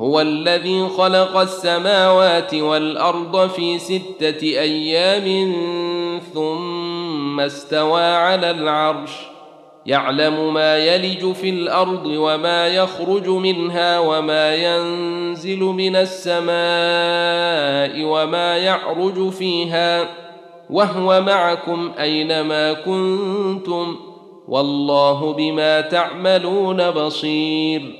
هو الذي خلق السماوات والأرض في ستة أيام ثم استوى على العرش. يعلم ما يلج في الأرض وما يخرج منها وما ينزل من السماء وما يعرج فيها. وهو معكم أينما كنتم. والله بما تعملون بصير.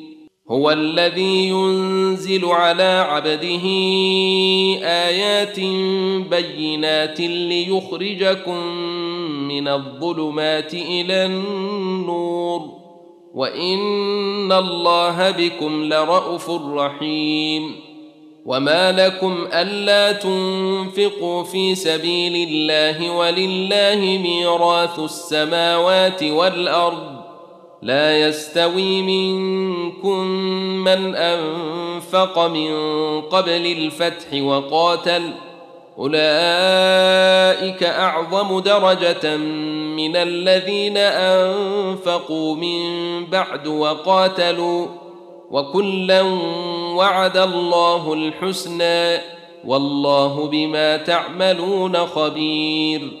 هو الذي ينزل على عبده آيات بينات ليخرجكم من الظلمات إلى النور وإن الله بكم لرءوف رحيم. وما لكم ألا تنفقوا في سبيل الله ولله ميراث السماوات والأرض لا يستوي منكم من أنفق من قبل الفتح وقاتل. أولئك أعظم درجة من الذين أنفقوا من بعد وقاتلوا. وكلا وعد الله الحسنى. والله بما تعملون خبير.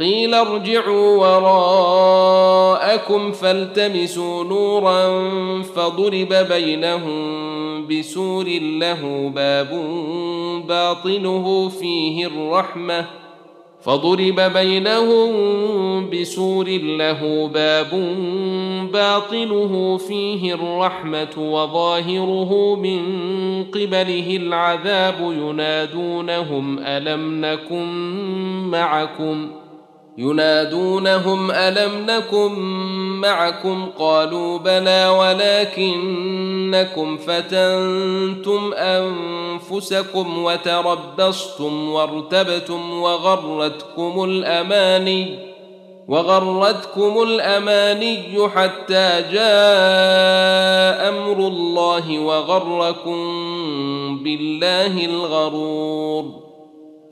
قيل ارجعوا وراءكم فالتمسوا نورا فضرب بينهم بسور له باب باطنه فيه الرحمة فضرب بينهم بسور له باب باطنه فيه الرحمة وظاهره من قبله العذاب ينادونهم ألم نكن معكم ينادونهم ألم نكن معكم؟ قالوا بلى ولكنكم فتنتم أنفسكم وتربصتم وارتبتم وغرتكم الأماني وغرتكم الأماني حتى جاء أمر الله وغركم بالله الغرور.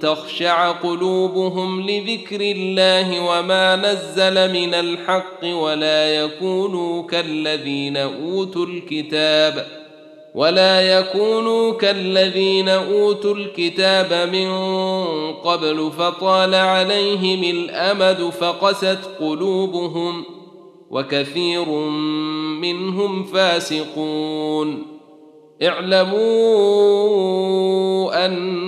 تخشع قلوبهم لذكر الله وما نزل من الحق ولا يكونوا كالذين أوتوا الكتاب ولا يكونوا كالذين أوتوا الكتاب من قبل فطال عليهم الأمد فقست قلوبهم وكثير منهم فاسقون. اعلموا أن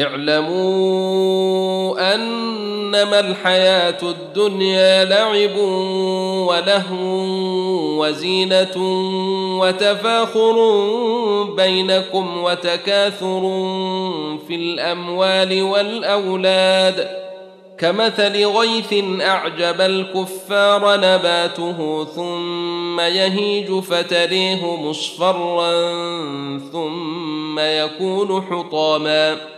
اعلموا أنما الحياة الدنيا لعب ولهو وزينة وتفاخر بينكم وتكاثر في الأموال والأولاد. كمثل غيث أعجب الكفار نباته ثم يهيج فتريه مصفرا ثم يكون حطاما.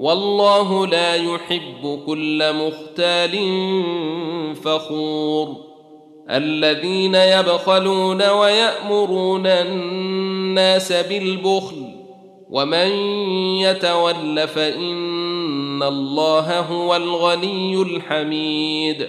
والله لا يحب كل مختال فخور. الذين يبخلون ويأمرون الناس بالبخل ومن يتول فإن الله هو الغني الحميد.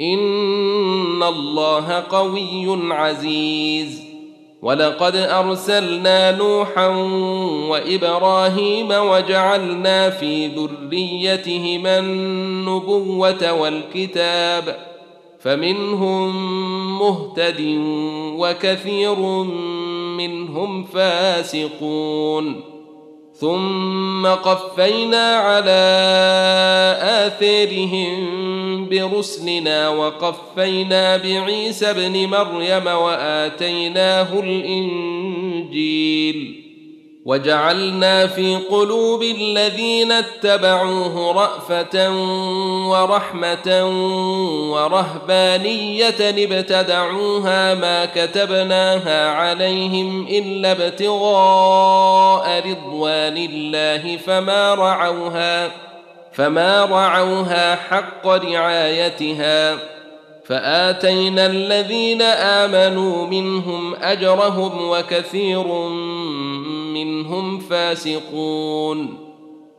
ان الله قوي عزيز. ولقد ارسلنا نوحا وابراهيم وجعلنا في ذريتهما النبوه والكتاب فمنهم مهتد وكثير منهم فاسقون. ثم قفينا على آثارهم برسلنا وقفينا بعيسى ابن مريم وآتيناه الإنجيل وجعلنا في قلوب الذين اتبعوه رأفة ورحمة ورهبانية ابتدعوها ما كتبناها عليهم إلا ابتغاء رضوان الله فما رعوها فما رعوها حق رعايتها فآتينا الذين آمنوا منهم أجرهم وكثير منهم فاسقون